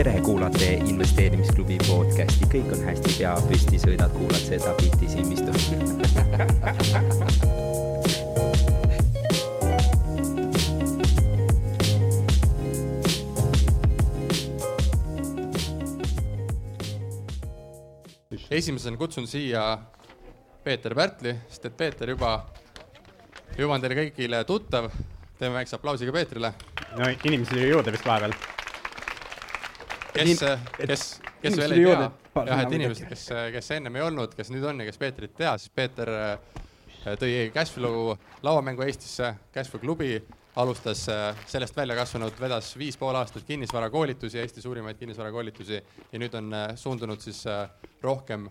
tere, kuulate investeerimisklubi podcasti, kõik on hästi, pea püsti, sõidad, kuulad seda bitti silmistu esimesena kutsun siia Peeter Pärtli, sest et Peeter juba, juba on teile kõigile tuttav. teeme väikse aplausi ka Peetrile. no inimesi tuli juurde vist vahepeal. Kes, kes, kes veel ei tea, jah, et inimesed, kes, kes ennem ei olnud, kes nüüd on ja kes Peetrit tea, siis Peeter äh, tõi Cashflow lauamängu Eestisse, Cashflow klubi alustas äh, sellest välja kasvanud, vedas viis pool aastat kinnisvarakoolitusi, Eesti suurimaid kinnisvarakoolitusi ja nüüd on äh, suundunud siis rohkem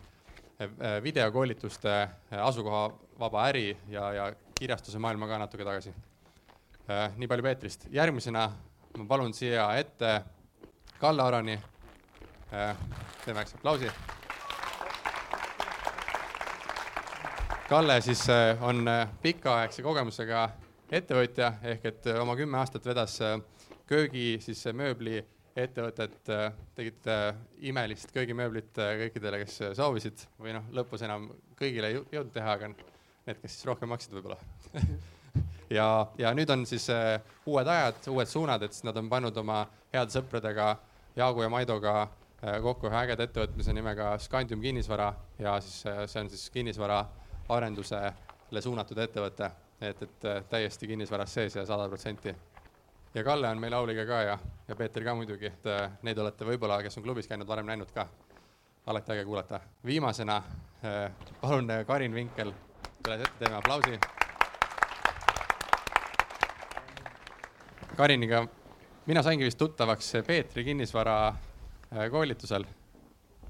videokoolituste asukohavaba äri ja, ja kirjastuse maailma ka natuke tagasi. nii palju Peetrist, järgmisena ma palun siia ette Kalle Arani. teeme väikse aplausi. Kalle siis on pikaaegse kogemusega ettevõtja ehk et oma kümme aastat vedas köögi siis mööbli ettevõtet, tegid imelist köögimööblit kõikidele, kes soovisid või noh, lõpus enam kõigile ei jõudnud teha, aga need, kes siis rohkem maksid võib-olla ja, ja nüüd on siis uued ajad, uued suunad, et nad on pannud oma heade sõpradega Jaagu ja Maidoga kokku ühe ägeda ettevõtmise nimega Scandium kinnisvara ja siis see on siis kinnisvara arendusele suunatud ettevõte, et, et täiesti kinnisvaras sees ja sada protsenti ja Kalle on meil auliga ka ja, ja Peeter ka muidugi, et äh, neid olete võib-olla, kes on klubis käinud, varem näinud ka. alati äge kuulata. viimasena äh, palun äh, Karin Vinkel, tule ette, teeme aplausi. Kariniga, mina saingi vist tuttavaks Peetri kinnisvara koolitusel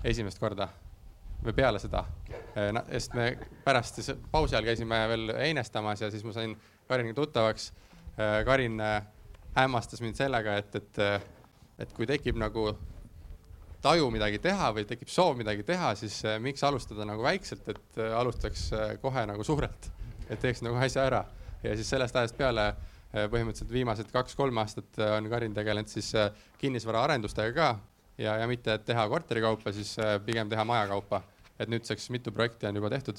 esimest korda või peale seda. sest me pärast siis pausi ajal käisime veel einestamas ja siis ma sain Kariniga tuttavaks. Karin hämmastas mind sellega, et, et, et kui tekib nagu taju midagi teha või tekib soov midagi teha, siis miks alustada nagu väikselt, et alustaks kohe nagu suurelt, et teeks nagu asja ära. ja siis sellest ajast peale põhimõtteliselt viimased kaks-kolm aastat on Karin tegelenud siis kinnisvaraarendustega ka ja, ja mitte, teha korteri kaupa, siis pigem teha maja kaupa. et nüüdseks mitu projekti on juba tehtud?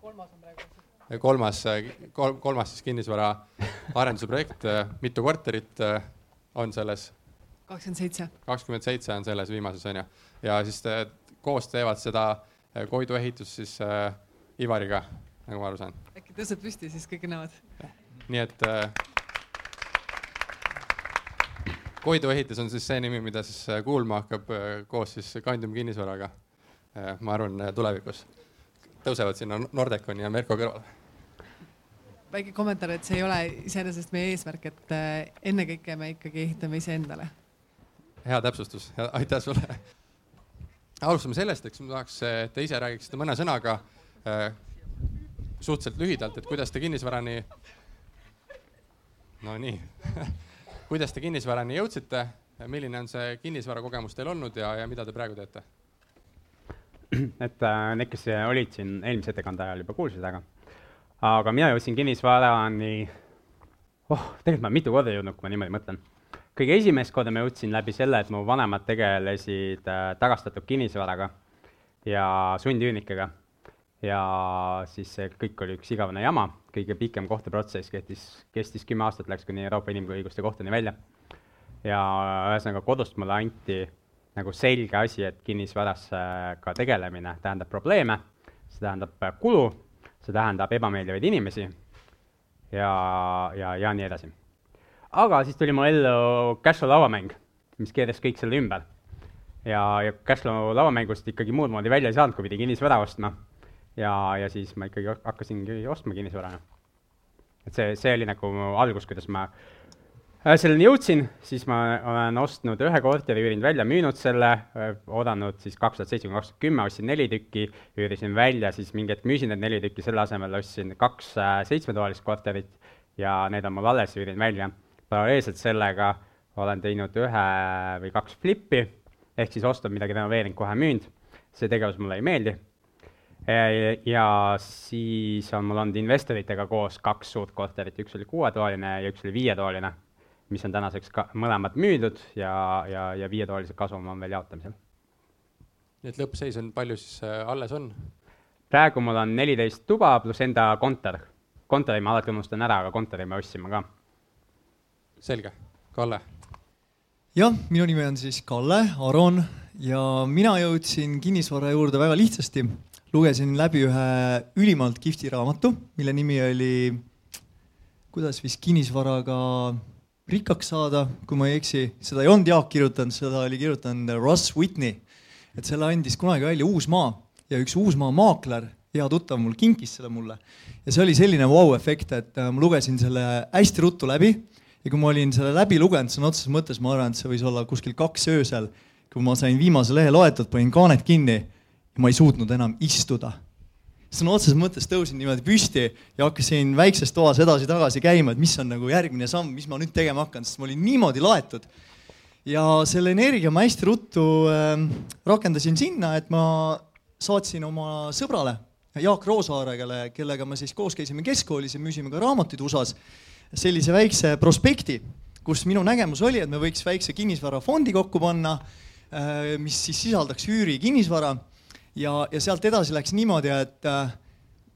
kolmas on praegu kolmas, kolm, kolmas siis kinnisvara arenduse projekt, mitu korterit äh, on selles? kakskümmend seitse. kakskümmend seitse on selles viimases on ju, ja siis te, koos teevad seda äh, Koidu ehitust siis äh, Ivariga, nagu ma aru saan. äkki tõused püsti, siis kõik näevad. Nii et äh, Koidu ehitus on siis see nimi, mida siis äh, kuulma hakkab äh, koos siis Kandium kinnisvaraga äh,, ma arvan, tulevikus tõusevad sinna Nordeconi ja Merko kõrvale. väike kommentaar, et see ei ole iseenesest meie eesmärk, et äh, ennekõike me ikkagi ehitame iseendale. hea täpsustus, aitäh sulle. alustame sellest, eks ma tahaks, et te ise räägiksite mõne sõnaga äh, suhteliselt lühidalt, et kuidas te kinnisvarani, no nii kuidas te kinnisvarani jõudsite, milline on see kinnisvarakogemus teil olnud ja, ja mida te praegu teete? et äh, need, kes olid siin eelmise ettekande ajal juba kuulsid, aga, aga mina jõudsin kinnisvarani, oh, tegelikult ma olen mitu korda jõudnud, kui ma niimoodi mõtlen. kõige esimest korda ma jõudsin läbi selle, et mu vanemad tegelesid äh, tagastatud kinnisvaraga ja sundüürnikega. Ja siis see kõik oli üks igavene jama, kõige pikem kohtuprotsess kestis, kestis kümme aastat, läks kuni Euroopa Inimõiguste Kohtuni välja. ja ühesõnaga kodust mulle anti nagu selge asi, et kinnisvaraga tegelemine tähendab probleeme, see tähendab kulu, see tähendab ebameeldivaid inimesi ja, ja, ja nii edasi. aga siis tuli mu ellu Cashflow lauamäng, mis keeras kõik selle ümber. ja, ja Cashflow lauamängust ikkagi muud moodi välja ei saanud, kui pidi kinnisvara ostma. Ja, ja siis ma ikkagi hakkasingi ostma kinnisvara. et see, see oli nagu algus, kuidas ma selleni jõudsin, siis ma olen ostnud ühe korteri, üürinud välja, müünud selle, oodanud siis kaks tuhat seitse kuni kaks tuhat kümme, ostsin neli tükki, üürisin välja, siis mingi hetk müüsin need neli tükki, selle asemel ostsin kaks seitsmetoalist korterit ja need on mul alles, üürin välja. paralleelselt sellega olen teinud ühe või kaks flippi, ehk siis ostnud midagi, renoveerinud, kohe müünud, see tegevus mulle ei meeldi. Ja siis on mul olnud investoritega koos kaks suurt korterit, üks oli kuuetoaline ja üks oli viietoaline mis on tänaseks ka mõlemad müüdud ja, ja, ja viietoalised kasum on veel jaotamisel. nii et lõppseis on, palju siis äh, alles on? praegu mul on neliteist tuba pluss enda kontor. kontori ma alati unustan ära, aga kontori me ostsime ka. selge, Kalle. jah, minu nimi on siis Kalle Aron ja mina jõudsin kinnisvara juurde väga lihtsasti. Lugesin läbi ühe ülimalt kihvti raamatu, mille nimi oli kuidas vist kinnisvaraga rikkaks saada, kui ma ei eksi, seda ei olnud Jaak kirjutanud, seda oli kirjutanud Russ Whitney. et selle andis kunagi välja Uusmaa ja üks Uusmaa maakler, hea tuttav mul kinkis selle mulle. ja see oli selline vau-efekt, et äh, ma lugesin selle hästi ruttu läbi ja kui ma olin selle läbi lugenud, sõna otseses mõttes ma arvan, et see võis olla kuskil kaks öösel, kui ma sain viimase lehe loetud, panin kaanet kinni ma ei suutnud enam istuda sõna otseses mõttes tõusin niimoodi püsti ja hakkasin väikses toas edasi-tagasi käima, et mis on nagu järgmine samm, mis ma nüüd tegema hakkan, sest ma olin niimoodi laetud. ja selle energia ma hästi ruttu äh, rakendasin sinna, et ma saatsin oma sõbrale Jaak Roosaare, kelle, kellega me siis koos käisime keskkoolis ja müüsime ka raamatuid USA-s, sellise väikse prospekti, kus minu nägemus oli, et me võiks väikse kinnisvarafondi kokku panna, äh, mis siis sisaldaks üüri kinnisvara ja, ja sealt edasi läks niimoodi, et äh,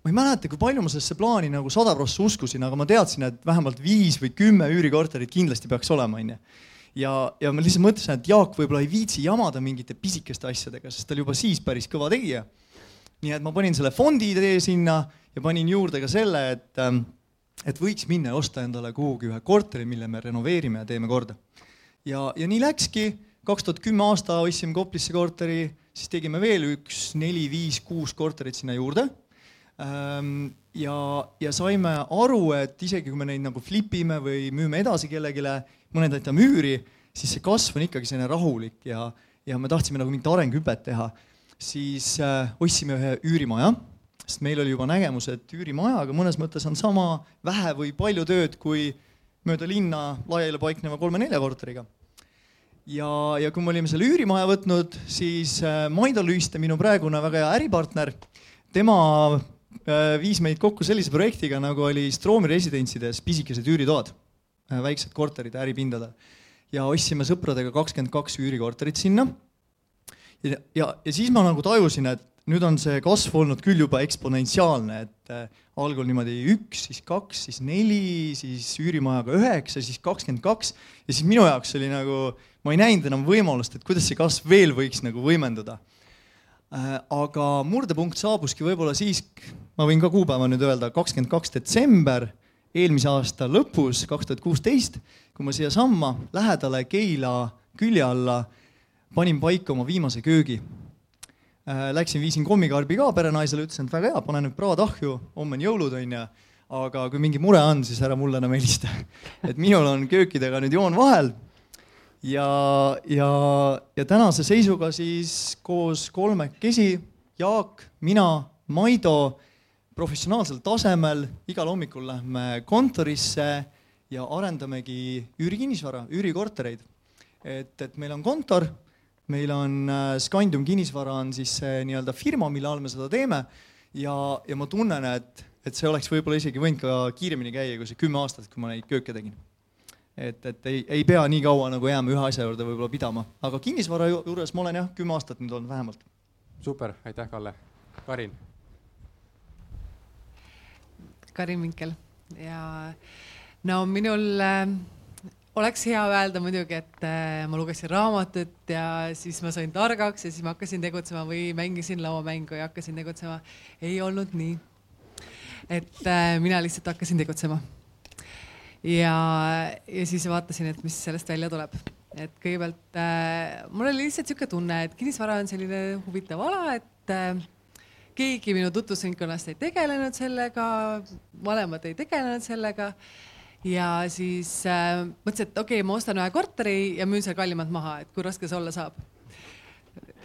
ma ei mäleta, kui palju ma sellesse plaani nagu sada prossa uskusin, aga ma teadsin, et vähemalt viis või kümme üürikorterit kindlasti peaks olema, onju. ja, ja ma lihtsalt mõtlesin, et Jaak võib-olla ei viitsi jamada mingite pisikeste asjadega, sest ta oli juba siis päris kõva tegija. nii et ma panin selle fondi idee sinna ja panin juurde ka selle, et, ähm, et võiks minna ja osta endale kuhugi ühe korteri, mille me renoveerime ja teeme korda. ja, ja nii läkski, kaks tuhat kümme aasta ostsime Koplisse korteri siis tegime veel üks neli-viis-kuus korterit sinna juurde. Ehm, ja, ja saime aru, et isegi kui me neid nagu flip ime või müüme edasi kellelegi, mõned aitame üüri, siis see kasv on ikkagi selline rahulik ja, ja me tahtsime nagu mingit arenguhüpet teha. siis äh, ostsime ühe üürimaja, sest meil oli juba nägemus, et üürimajaga mõnes mõttes on sama vähe või palju tööd kui mööda linna laiali paikneva kolme-nelja korteriga ja, ja kui me olime selle üürimaja võtnud, siis äh, Maido Lüüste, minu praegune väga hea äripartner, tema äh, viis meid kokku sellise projektiga, nagu oli Stroomi residentsides pisikesed üüritoad, äh, väiksed korterid äripindadel. ja ostsime sõpradega kakskümmend kaks üürikorterit sinna. ja, ja, ja siis ma nagu tajusin, et nüüd on see kasv olnud küll juba eksponentsiaalne, et äh, algul niimoodi üks, siis kaks, siis neli, siis üürimajaga üheksa, siis kakskümmend kaks ja siis minu jaoks oli nagu, ma ei näinud enam võimalust, et kuidas see kasv veel võiks nagu võimenduda äh,. aga murdepunkt saabuski võib-olla siis, ma võin ka kuupäeva nüüd öelda, kakskümmend kaks detsember eelmise aasta lõpus, kaks tuhat kuusteist, kui ma siiasamma lähedale Keila külje alla panin paika oma viimase köögi Äh, läksin, viisin kommikarbi ka perenaisele, ütlesin, et väga hea, pane nüüd praad ahju, homme on jõulud, onju. aga kui mingi mure on, siis ära mulle enam helista. et minul on köökidega nüüd joon vahel. Ja, ja, ja tänase seisuga siis koos kolmekesi, Jaak, mina, Maido, professionaalsel tasemel igal hommikul lähme kontorisse ja arendamegi üürikinnisvara, üürikortereid. et, et meil on kontor meil on äh, Scandium kinnisvara on siis see nii-öelda firma, mille all me seda teeme ja, ja ma tunnen, et, et see oleks võib-olla isegi võinud ka kiiremini käia kui see kümme aastat, kui ma neid kööke tegin. Et, et ei, ei pea nii kaua nagu jääma ühe asja juurde võib-olla pidama, aga kinnisvara juures ma olen jah, kümme aastat nüüd olnud vähemalt. super, aitäh, Kalle. Karin. Karin Minkel ja no minul äh oleks hea öelda muidugi, et äh, ma lugesin raamatut ja siis ma sain targaks ja siis ma hakkasin tegutsema või mängisin lauamängu ja hakkasin tegutsema. ei olnud nii. et äh, mina lihtsalt hakkasin tegutsema. Ja, ja siis vaatasin, et mis sellest välja tuleb. et kõigepealt äh, mul oli lihtsalt niisugune tunne, et kinnisvara on selline huvitav ala, et äh, keegi minu tutvusringkonnast ei tegelenud sellega, vanemad ei tegelenud sellega ja siis äh, mõtlesin, et okei okay,, ma ostan ühe korteri ja müün selle kallimalt maha, et kui raske see olla saab.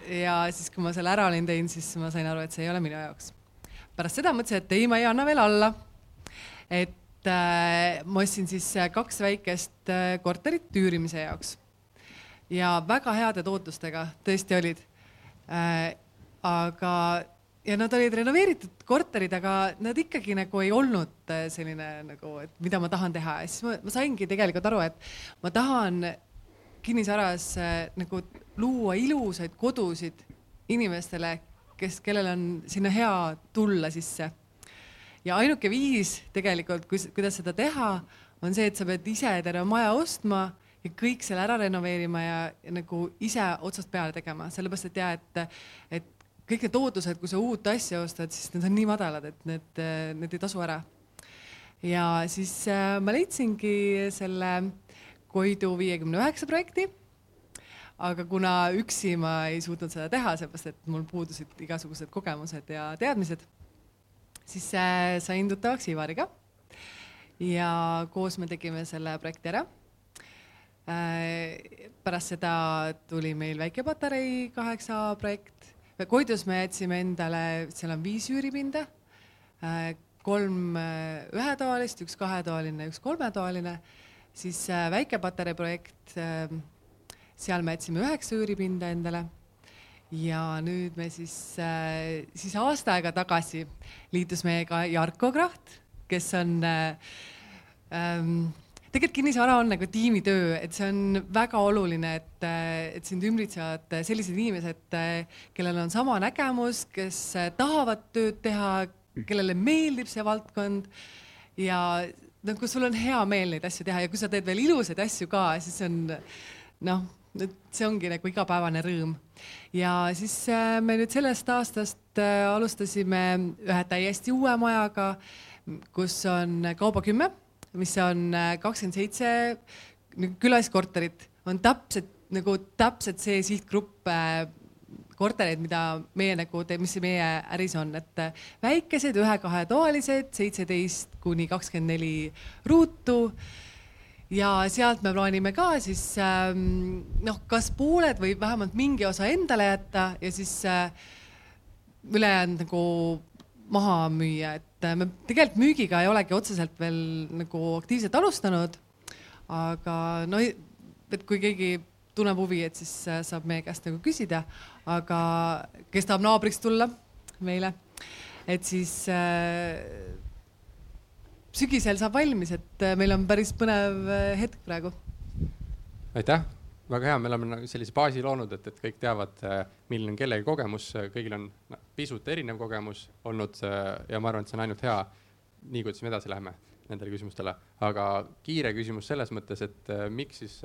ja siis, kui ma selle ära olin teinud, siis ma sain aru, et see ei ole minu jaoks. pärast seda mõtlesin, et ei, ma ei anna veel alla. et äh, ma ostsin siis äh, kaks väikest äh, korterit üürimise jaoks. Ja väga heade tootlustega tõesti olid. Aga ja nad olid renoveeritud korterid, aga nad ikkagi nagu ei olnud selline nagu, et mida ma tahan teha. Ja siis ma, ma saingi tegelikult aru, et ma tahan kinnisvaras nagu luua ilusaid kodusid inimestele, kes, kellel on sinna hea tulla sisse. Ja ainuke viis tegelikult, kuidas seda teha, on see, et sa pead ise terve maja ostma ja kõik selle ära renoveerima ja, ja nagu ise otsast peale tegema, sellepärast et ja et, et kõik need ootused, kui sa uut asja ostad, siis need on nii madalad, et need, need ei tasu ära. ja siis äh, ma leidsingi selle Koidu viiekümne üheksa projekti. aga kuna üksi ma ei suutnud seda teha, sellepärast et mul puudusid igasugused kogemused ja teadmised, siis äh, sain tuttavaks Ivariga. ja koos me tegime selle projekti ära äh,. pärast seda tuli meil väikepatarei kaheksa projekt Koidus me jätsime endale, seal on viis üüripinda, äh, kolm ühetoalist, üks kahetoaline, üks kolmetoaline, siis äh, väikepatarei projekt, seal me jätsime üheksa üüripinda endale ja nüüd me siis, siis aasta aega tagasi liitus meiega Jarko Kraht, kes on ähm, tegelikult kinnisvara on nagu tiimitöö, et see on väga oluline, et, et sind ümbritsevad sellised inimesed, kellel on sama nägemus, kes tahavad tööd teha, kellele meeldib see valdkond. Ja noh, kui sul on hea meel neid asju teha ja kui sa teed veel ilusaid asju ka, siis on noh, see ongi nagu igapäevane rõõm. ja siis äh, me nüüd sellest aastast äh, alustasime ühe täiesti uue majaga, kus on Kauba kümme mis on äh, kakskümmend seitse külaliskorterit, on täpselt nagu täpselt see sihtgrupp kortereid, mida meie nagu, mis meie äris on, et väikesed ühe-kahetoalised, seitseteist kuni kakskümmend neli ruutu. Ja sealt me plaanime ka siis ähm, noh, kas pooled või vähemalt mingi osa endale jätta ja siis äh, ülejäänud nagu maha müüa, et äh, me tegelikult müügiga ei olegi otseselt veel nagu aktiivselt alustanud. aga no, et kui keegi tunneb huvi, et siis äh, saab meie käest nagu küsida, aga kes tahab naabriks tulla meile, et siis äh, sügisel saab valmis, et äh, meil on päris põnev hetk praegu. aitäh väga hea, me oleme nagu sellise baasi loonud, et, et kõik teavad, äh, milline on kellegi kogemus, kõigil on pisut erinev kogemus olnud äh, ja ma arvan, et see on ainult hea, nii kuidas me edasi läheme nendele küsimustele. aga kiire küsimus selles mõttes, et äh, miks siis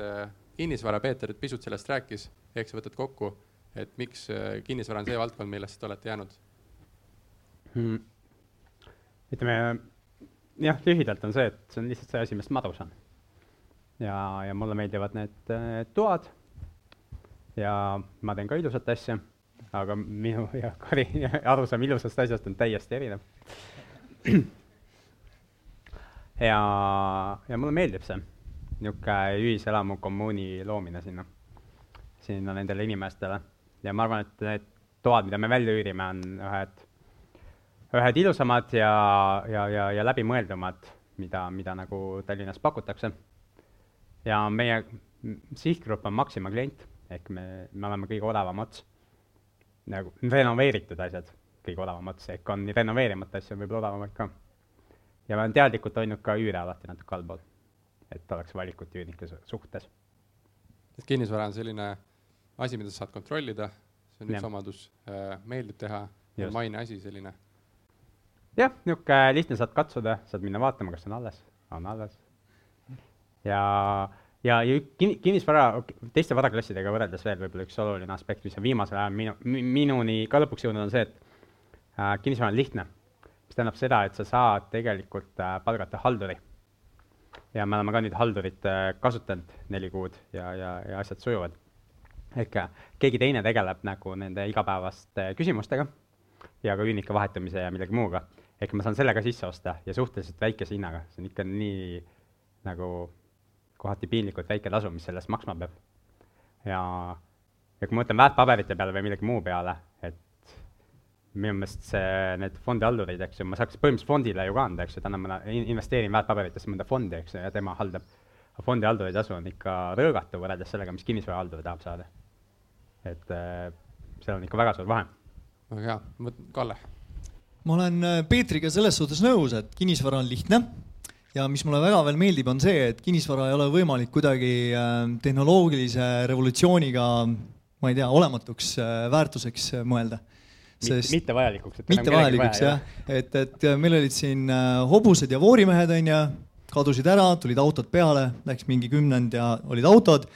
kinnisvara, Peeter pisut sellest rääkis, ehk sa võtad kokku, et miks kinnisvara on see valdkond, millesse te olete jäänud hmm.? ütleme jah, lühidalt on see, et see on lihtsalt see asi, millest ma aru saan ja, ja mulle meeldivad need äh, toad. Ja ma teen ka ilusat asja, aga minu ja Kari arusaam ilusast asjast on täiesti erinev. ja, ja mulle meeldib see, niisugune ühiselamu kommuuni loomine sinna, sinna nendele inimestele. Ja ma arvan, et need toad, mida me välja üürime, on ühed, ühed ilusamad ja, ja, ja, ja läbimõeldumad, mida, mida nagu Tallinnas pakutakse ja meie sihtgrupp on Maxima klient, ehk me, me oleme kõige odavam ots. nagu renoveeritud asjad, kõige odavam ots, ehk on renoveerimata asju võib-olla odavamaid ka. ja ma olen teadlikult hoidnud ka üüre alati natuke allpool, et oleks valikut üürnike suhtes. et kinnisvara on selline asi, mida sa saad kontrollida, see on üks omadus äh,, meeldib teha, maine asi selline. Jah, niisugune lihtne, saad katsuda, saad minna vaatama, kas on alles, on alles ja, ja, ja kin-, kinnisvara, teiste varaklassidega võrreldes veel võib-olla üks oluline aspekt, mis on viimasel ajal minu, minuni ka lõpuks jõudnud, on see, et äh, kinnisvara on lihtne. mis tähendab seda, et sa saad tegelikult äh, palgata halduri. ja me oleme ka nüüd haldurit äh, kasutanud neli kuud ja, ja, ja asjad sujuvad. ehk äh, keegi teine tegeleb nagu nende igapäevaste küsimustega ja ka üürnike vahetamise ja millegi muuga. Ehk ma saan sellega sisse osta ja suhteliselt väikese hinnaga, see on ikka nii nagu kohati piinlikult väike tasu, mis selle eest maksma peab. ja, ja kui ma mõtlen väärtpaberite peale või millegi muu peale, et minu meelest see, need fondihaldurid, eks ju, ma saaks põhimõtteliselt fondile ju ka anda, eks ju, täna ma investeerin väärtpaberitesse mõnda fondi, eks ju, ja tema haldab. aga fondihalduri tasu on ikka röögatu võrreldes sellega, mis kinnisvarahaldur tahab saada. et äh, seal on ikka väga suur vahe. väga hea, Kalle. Ma olen äh, Peetriga selles suhtes nõus, et kinnisvara on lihtne ja mis mulle väga veel meeldib, on see, et kinnisvara ei ole võimalik kuidagi äh, tehnoloogilise revolutsiooniga, ma ei tea, olematuks äh, väärtuseks mõelda. Sest mitte vajalikuks. mitte vajalikuks jah, et, et meil olid siin hobused ja voorimehed onju, kadusid ära, tulid autod peale, läks mingi kümnend ja olid autod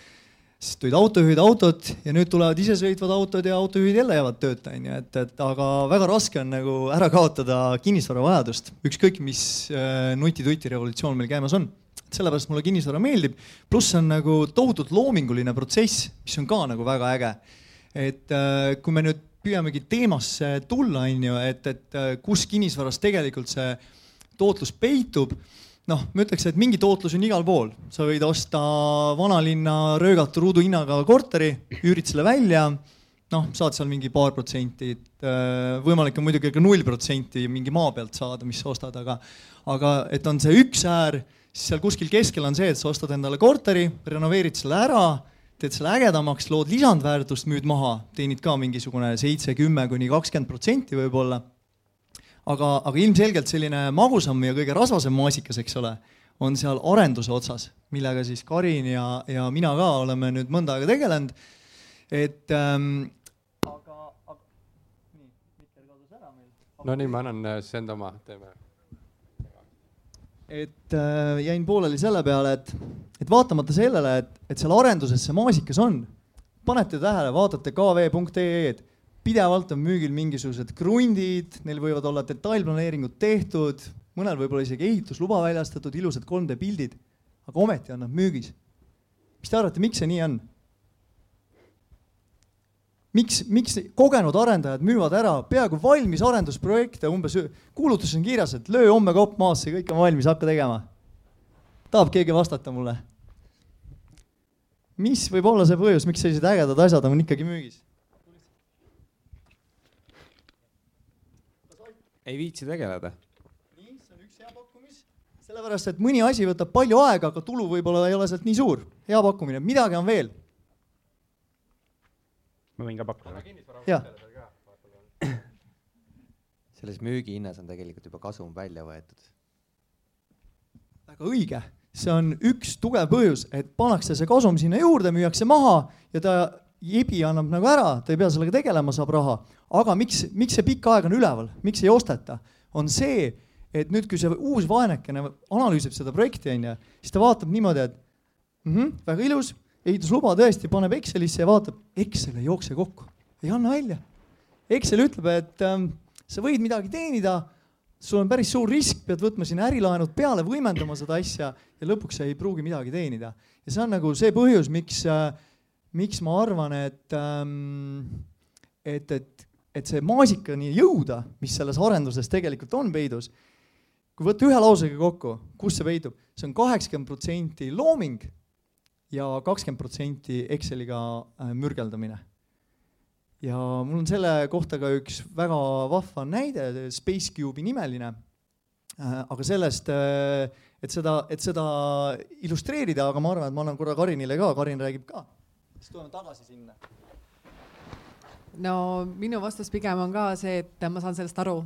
siis tulid autojuhid, autod ja nüüd tulevad isesõitvad autod ja autojuhid jälle jäävad tööta, onju, et, et aga väga raske on nagu ära kaotada kinnisvara vajadust, ükskõik mis äh, nuti-tuti revolutsioon meil käimas on. sellepärast mulle kinnisvara meeldib, pluss on nagu tohutult loominguline protsess, mis on ka nagu väga äge. et äh, kui me nüüd püüamegi teemasse tulla, onju, et, et äh, kus kinnisvaras tegelikult see tootlus peitub noh, ma ütleks, et mingi tootlus on igal pool, sa võid osta vanalinna röögatu ruuduhinnaga korteri, üürid selle välja, noh, saad seal mingi paar protsenti, äh, võimalik on muidugi ka null protsenti mingi maa pealt saada, mis sa ostad, aga, aga et on see üks äär, siis seal kuskil keskel on see, et sa ostad endale korteri, renoveerid selle ära, teed selle ägedamaks, lood lisandväärtust, müüd maha, teenid ka mingisugune seitse, kümme kuni kakskümmend protsenti võib-olla aga, aga ilmselgelt selline magusam ja kõige rasvasem maasikas, eks ole, on seal arenduse otsas, millega siis Karin ja, ja mina ka oleme nüüd mõnda aega tegelenud. et ähm, aga, aga nii, Mikker kadus ära meil. no nii, ma annan äh, enda oma, teeme. et äh, jäin pooleli selle peale, et, et vaatamata sellele, et, et seal arenduses see maasikas on, panete tähele, vaatate kv.ee-d pidevalt on müügil mingisugused krundid, neil võivad olla detailplaneeringud tehtud, mõnel võib-olla isegi ehitusluba väljastatud, ilusad 3D pildid, aga ometi on nad müügis. mis te arvate, miks see nii on? miks, miks kogenud arendajad müüvad ära peaaegu valmis arendusprojekte, umbes kuulutuses on kirjas, et löö homme kopp maasse, kõik on valmis, hakka tegema. tahab keegi vastata mulle? mis võib olla see põhjus, miks sellised ägedad asjad on ikkagi müügis? Ei viitsi tegeleda. nii, see on üks hea pakkumis, sellepärast et mõni asi võtab palju aega, aga tulu võib-olla ei ole sealt nii suur. hea pakkumine, midagi on veel. ma võin ka pakkuda. jah. selles müügihinnas on tegelikult juba kasum välja võetud. väga õige, see on üks tugev põhjus, et pannakse see kasum sinna juurde, müüakse maha ja ta jebi annab nagu ära, ta ei pea sellega tegelema, saab raha. aga miks, miks see pikka aega on üleval, miks ei osteta, on see, et nüüd, kui see uus vaenekene analüüsib seda projekti, onju, siis ta vaatab niimoodi, et mm -hmm, väga ilus, ehitusluba tõesti, paneb Excelisse ja vaatab, Excel ei jookse kokku, ei anna välja. Excel ütleb, et ähm, sa võid midagi teenida, sul on päris suur risk, pead võtma sinna ärilaenud peale, võimendama seda asja ja lõpuks sa ei pruugi midagi teenida. ja see on nagu see põhjus, miks äh, miks ma arvan, et ähm,, et, et, et see maasikani jõuda, mis selles arenduses tegelikult on peidus, kui võtta ühe lausega kokku, kus see peidub, see on kaheksakümmend protsenti looming ja kakskümmend protsenti Exceliga äh, mürgeldamine. ja mul on selle kohta ka üks väga vahva näide, Space Cube'i nimeline äh,, aga sellest äh,, et seda, et seda illustreerida, aga ma arvan, et ma annan korra Karinile ka, Karin räägib ka siis tuleme tagasi sinna. no minu vastus pigem on ka see, et ma saan sellest aru,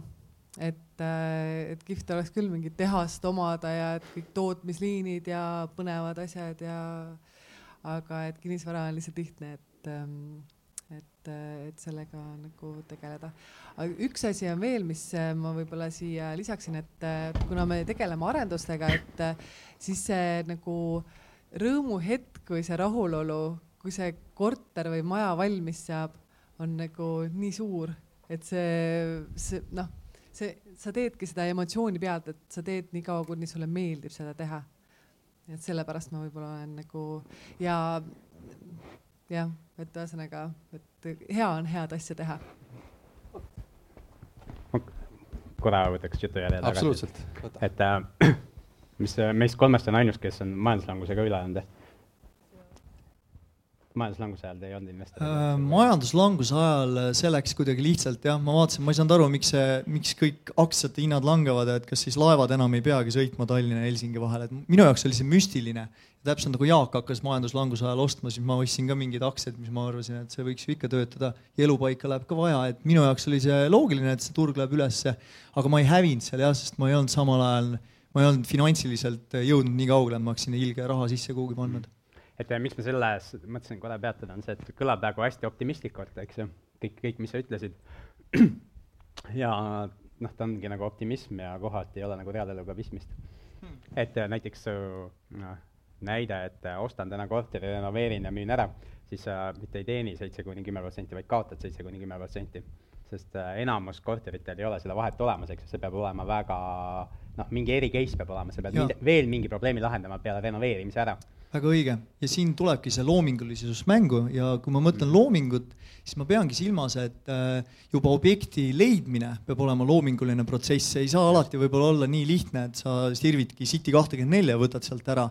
et, äh, et kihvt oleks küll mingit tehast omada ja et kõik tootmisliinid ja põnevad asjad ja aga et kinnisvara on lihtsalt lihtne, et ähm, et, et sellega nagu tegeleda. aga üks asi on veel, mis äh, ma võib-olla siia lisaksin, et äh, kuna me tegeleme arendustega, et siis see nagu rõõmuhetk või see rahulolu kui see korter või maja valmis saab, on nagu nii suur, et see, see noh, see, sa teedki seda emotsiooni pealt, et sa teed nii kaua, kuni sulle meeldib seda teha. et sellepärast ma võib-olla olen nagu ja jah, et ühesõnaga, et hea on head asja teha. korra võtaks jutujalje tagasi. absoluutselt. et äh, mis meist kolmest on ainus, kes on majanduslangusega üle elanud majanduslanguse ajal te ei olnud investor äh,? majanduslanguse ajal äh, see läks kuidagi lihtsalt jah, ma vaatasin, ma ei saanud aru, miks see, miks kõik aktsiate hinnad langevad, et kas siis laevad enam ei peagi sõitma Tallinna ja Helsingi vahel, et minu jaoks oli see müstiline. täpselt nagu Jaak hakkas majanduslanguse ajal ostma, siis ma ostsin ka mingeid aktsiaid, mis ma arvasin, et see võiks ju ikka töötada ja elupaika läheb ka vaja, et minu jaoks oli see loogiline, et see turg läheb ülesse. aga ma ei hävinud seal jah, sest ma ei olnud samal ajal, ma ei olnud finantsiliselt jõudnud nii kaugele, et ma oleks sinna ilge raha sisse kuhugi pannud et miks ma selles mõtlesin korra peatuda, on see, et kõlab praegu hästi optimistlikult, eks ju, kõik, kõik, mis sa ütlesid. ja noh, ta ongi nagu optimism ja kohati ei ole nagu reaaleluga pistmist hmm.. et äh, näiteks noh, näide, et äh, ostan täna korteri, renoveerin ja müün ära, siis sa mitte ei teeni seitse kuni kümme protsenti, vaid kaotad seitse kuni kümme protsenti. sest äh, enamus korteritel ei ole seda vahet olemas, eks ju, see peab olema väga noh, mingi eri case peab olema, sa pead veel mingi probleemi lahendama peale renoveerimise ära väga õige ja siin tulebki see loomingulisus mängu ja kui ma mõtlen loomingut, siis ma peangi silmas, et äh, juba objekti leidmine peab olema loominguline protsess, see ei saa alati võib-olla olla nii lihtne, et sa sirvidki City kahtekümmend nelja, võtad sealt ära.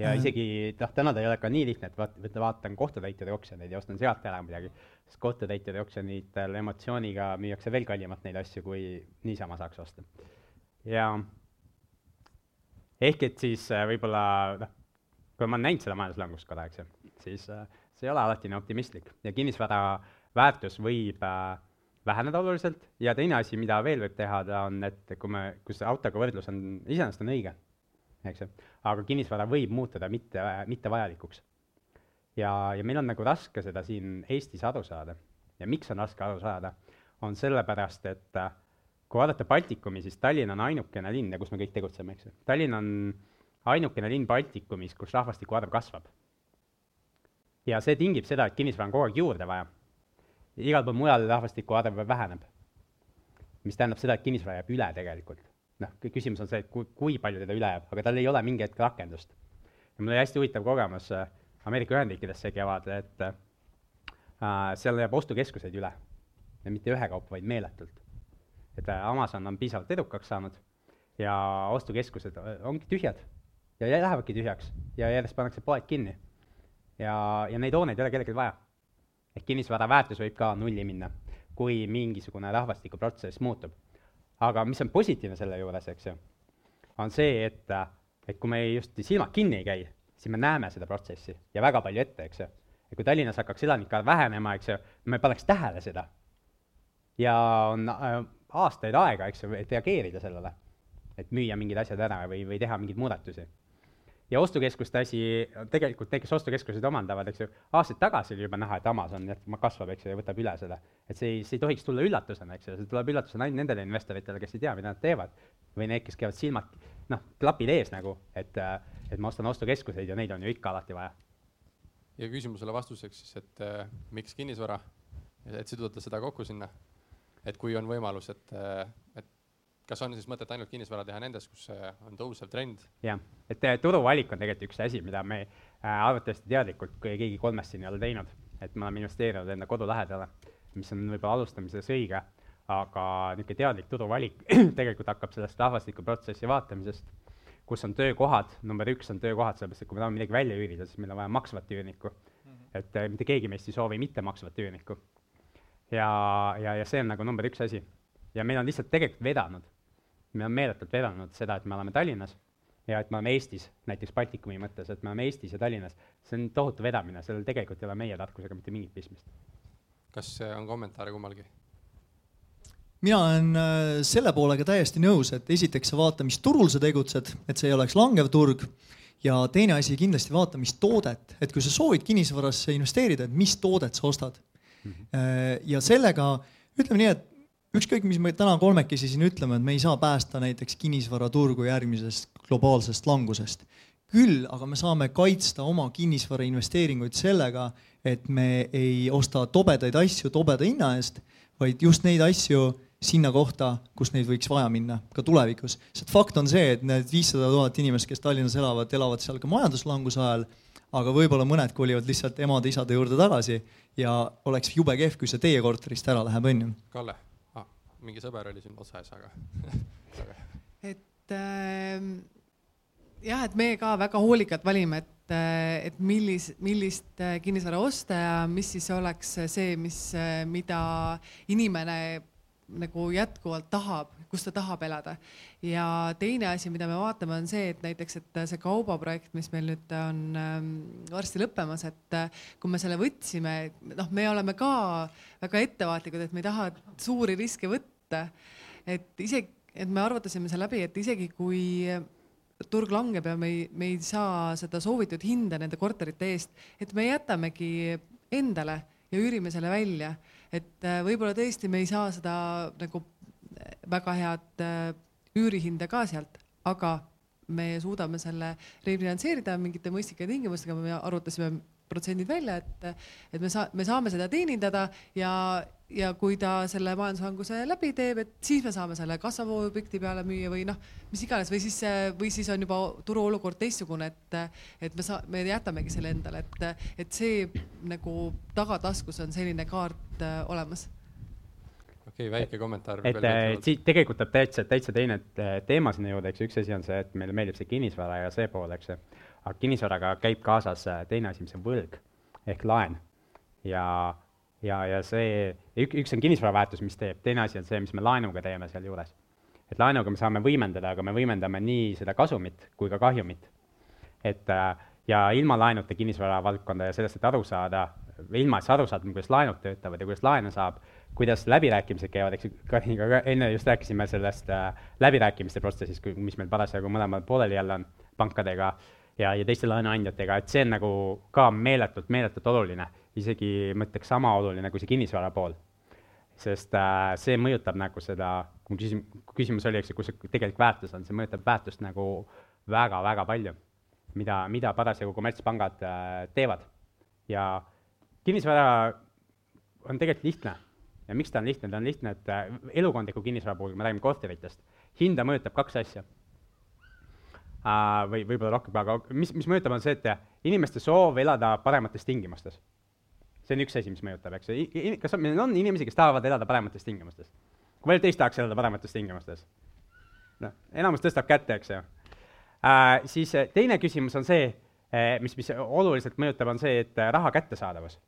ja äh. isegi noh, täna ta ei ole ka nii lihtne, et vaat-, vaata, vaatan kohtutäituri oksjoneid ja ostan sealt ära midagi, sest kohtutäituri oksjonitel emotsiooniga müüakse veel kallimalt neid asju, kui niisama saaks osta. ja ehk et siis äh, võib-olla noh kui ma olen näinud seda majanduslangust korra, eks ju, siis äh, see ei ole alati nii optimistlik. Ja kinnisvara väärtus võib äh, väheneda oluliselt. Ja teine asi, mida veel võib teha, ta on, et kui me, kus autoga võrdlus on, iseenesest on õige, eks ju, aga kinnisvara võib muutuda mitte, mittevajalikuks. ja, ja meil on nagu raske seda siin Eestis aru saada. ja miks on raske aru saada, on sellepärast, et äh, kui vaadata Baltikumi, siis Tallinn on ainukene linn ja kus me kõik tegutseme, eks ju, Tallinn on ainukene linn Baltikumis, kus rahvastiku arv kasvab. ja see tingib seda, et kinnisvara on kogu aeg juurde vaja. igal pool mujal rahvastiku arv väheneb. mis tähendab seda, et kinnisvara jääb üle tegelikult. noh, küsimus on see, et kui, kui palju teda üle jääb, aga tal ei ole mingi hetk rakendust. ja mul oli hästi huvitav kogemus äh, Ameerika Ühendriikides see kevad, et äh, seal jääb ostukeskuseid üle. ja mitte ühekaupa, vaid meeletult. et äh, Amazon on piisavalt edukaks saanud ja ostukeskused äh, ongi tühjad ja lähevadki tühjaks ja järjest pannakse poed kinni. ja, ja neid hooneid ei ole kellelgi vaja. ehk kinnisvara väärtus võib ka nulli minna, kui mingisugune rahvastikuprotsess muutub. aga mis on positiivne selle juures, eks ju, on see, et, et kui me just silmad kinni ei käi, siis me näeme seda protsessi ja väga palju ette, eks ju. ja kui Tallinnas hakkaks elanike arv vähenema, eks ju, me paneks tähele seda. ja on äh, aastaid aega, eks ju, et reageerida sellele, et müüa mingid asjad ära või, või teha mingeid muudatusi ja ostukeskuste asi, tegelikult need, kes ostukeskuseid omandavad, eks ju, aastaid tagasi oli juba näha, et Amazon kasvab, eks ju, ja võtab üle seda. et see ei, see ei tohiks tulla üllatusena, eks ju, see tuleb üllatusena ainult nendele investoritele, kes ei tea, mida nad teevad. või need, kes käivad silmad, noh, klapid ees nagu, et, et ma ostan ostukeskuseid ja neid on ju ikka alati vaja. ja küsimusele vastuseks siis, et äh, miks kinnisvara, et siduda seda kokku sinna, et kui on võimalus, et, et kas on siis mõtet ainult kinnisvara teha nendes, kus on tõusev trend? jah, et turuvalik on tegelikult üks asi, mida me äh, arvatavasti teadlikult keegi kolmest siin ei ole teinud, et me oleme investeerinud enda kodu lähedale, mis on võib-olla alustamises õige, aga niisugune teadlik turuvalik tegelikult hakkab sellest rahvastikuprotsessi vaatamisest, kus on töökohad, number üks on töökohad, sellepärast et kui me tahame midagi välja üürida, siis meil on vaja maksvat üürnikku mm. -hmm. et äh, mitte keegi meist ei soovi mitte maksvat üürnikku. ja, ja, ja see on nagu number üks asi. ja meil on lihtsalt tegelikult vedanud me oleme meeletult vedanud seda, et me oleme Tallinnas ja et me oleme Eestis, näiteks Baltikumi mõttes, et me oleme Eestis ja Tallinnas, see on tohutu vedamine, sellel tegelikult ei ole meie tarkusega mitte mingit pistmist. kas on kommentaare kummalgi? mina olen äh, selle poolega täiesti nõus, et esiteks sa vaata, mis turul sa tegutsed, et see ei oleks langev turg ja teine asi kindlasti vaata, mis toodet, et kui sa soovid kinnisvarasse investeerida, et mis toodet sa ostad mm. -hmm. ja sellega ütleme nii, et ükskõik, mis me täna kolmekesi siin ütleme, et me ei saa päästa näiteks kinnisvaraturgu järgmisest globaalsest langusest. küll aga me saame kaitsta oma kinnisvara investeeringuid sellega, et me ei osta tobedaid asju tobeda hinna eest, vaid just neid asju sinna kohta, kus neid võiks vaja minna ka tulevikus. sest fakt on see, et need viissada tuhat inimest, kes Tallinnas elavad, elavad seal ka majanduslanguse ajal, aga võib-olla mõned kolivad lihtsalt emade-isade juurde tagasi ja oleks jube kehv, kui see teie korterist ära läheb, onju. Kalle mingi sõber oli siin otsas, aga et äh, jah, et meie ka väga hoolikalt valime, et et, et millis, millist kinnisvara osta ja mis siis oleks see, mis, mida inimene nagu jätkuvalt tahab, kus ta tahab elada. ja teine asi, mida me vaatame, on see, et näiteks, et see kaubaprojekt, mis meil nüüd on ähm, varsti lõppemas, et äh, kui me selle võtsime, noh, me oleme ka väga ettevaatlikud, et me ei taha suuri riske võtta. Et isegi, et me arvutasime selle läbi, et isegi kui turg langeb ja me ei, me ei saa seda soovitud hinda nende korterite eest, et me jätamegi endale ja üürime selle välja. Et äh, võib-olla tõesti me ei saa seda nagu äh, väga head äh, üürihinda ka sealt, aga me suudame selle refinantseerida mingite mõistlike tingimustega, me arutasime protsendid välja, et, et me saa-, me saame seda teenindada ja, ja kui ta selle majanduslanguse läbi teeb, et siis me saame selle kassavuobjekti peale müüa või noh, mis iganes või siis, või siis on juba turuolukord teistsugune, et, et me saa-, me jätamegi selle endale, et, et see nagu tagataskus on selline kaart äh, olemas okei okay,, väike kommentaar. et siit tegelikult tuleb täitsa, täitsa teine äh, teema sinna juurde, eks ju, üks asi on see, et meile meeldib see kinnisvara ja see pool, eks ju. aga kinnisvaraga käib kaasas äh, teine asi, mis on võlg ehk laen. ja, ja, ja see, ük, üks on kinnisvara väärtus, mis teeb, teine asi on see, mis me laenuga teeme sealjuures. et laenuga me saame võimendada, aga me võimendame nii seda kasumit kui ka kahjumit. et ja ilma laenuta kinnisvara valdkonda ja sellest, et aru saada, ilma, et sa aru saad, kuidas laenud töötavad ja kuidas laene saab kuidas läbirääkimised käivad, eks ju, Kariniga ka enne just rääkisime sellest äh, läbirääkimiste protsessist, mis meil parasjagu mõlemal pooleli jälle on pankadega ja, ja teiste laenuandjatega, et see on nagu ka meeletult, meeletult oluline, isegi ma ütleks sama oluline kui see kinnisvara pool. sest äh, see mõjutab nagu seda, kui küsimus, küsimus oli, eks ju, kus see tegelik väärtus on, see mõjutab väärtust nagu väga-väga palju, mida, mida parasjagu kommertspangad äh, teevad. ja kinnisvara on tegelikult lihtne ja miks ta on lihtne, ta on lihtne, et äh, elukondliku kinnisvara puhul, kui me räägime korteritest, hinda mõjutab kaks asja või võib-olla rohkem, aga mis, mis mõjutab, on see, et inimeste soov elada paremates tingimustes. See on üks asi, mis mõjutab, eks ju, kas on, meil on inimesi, kes tahavad elada paremates tingimustes? kui palju teist tahaks elada paremates tingimustes? noh, enamus tõstab kätte, eks ju uh,. siis teine küsimus on see, mis, mis oluliselt mõjutab, on see, et raha kättesaadavus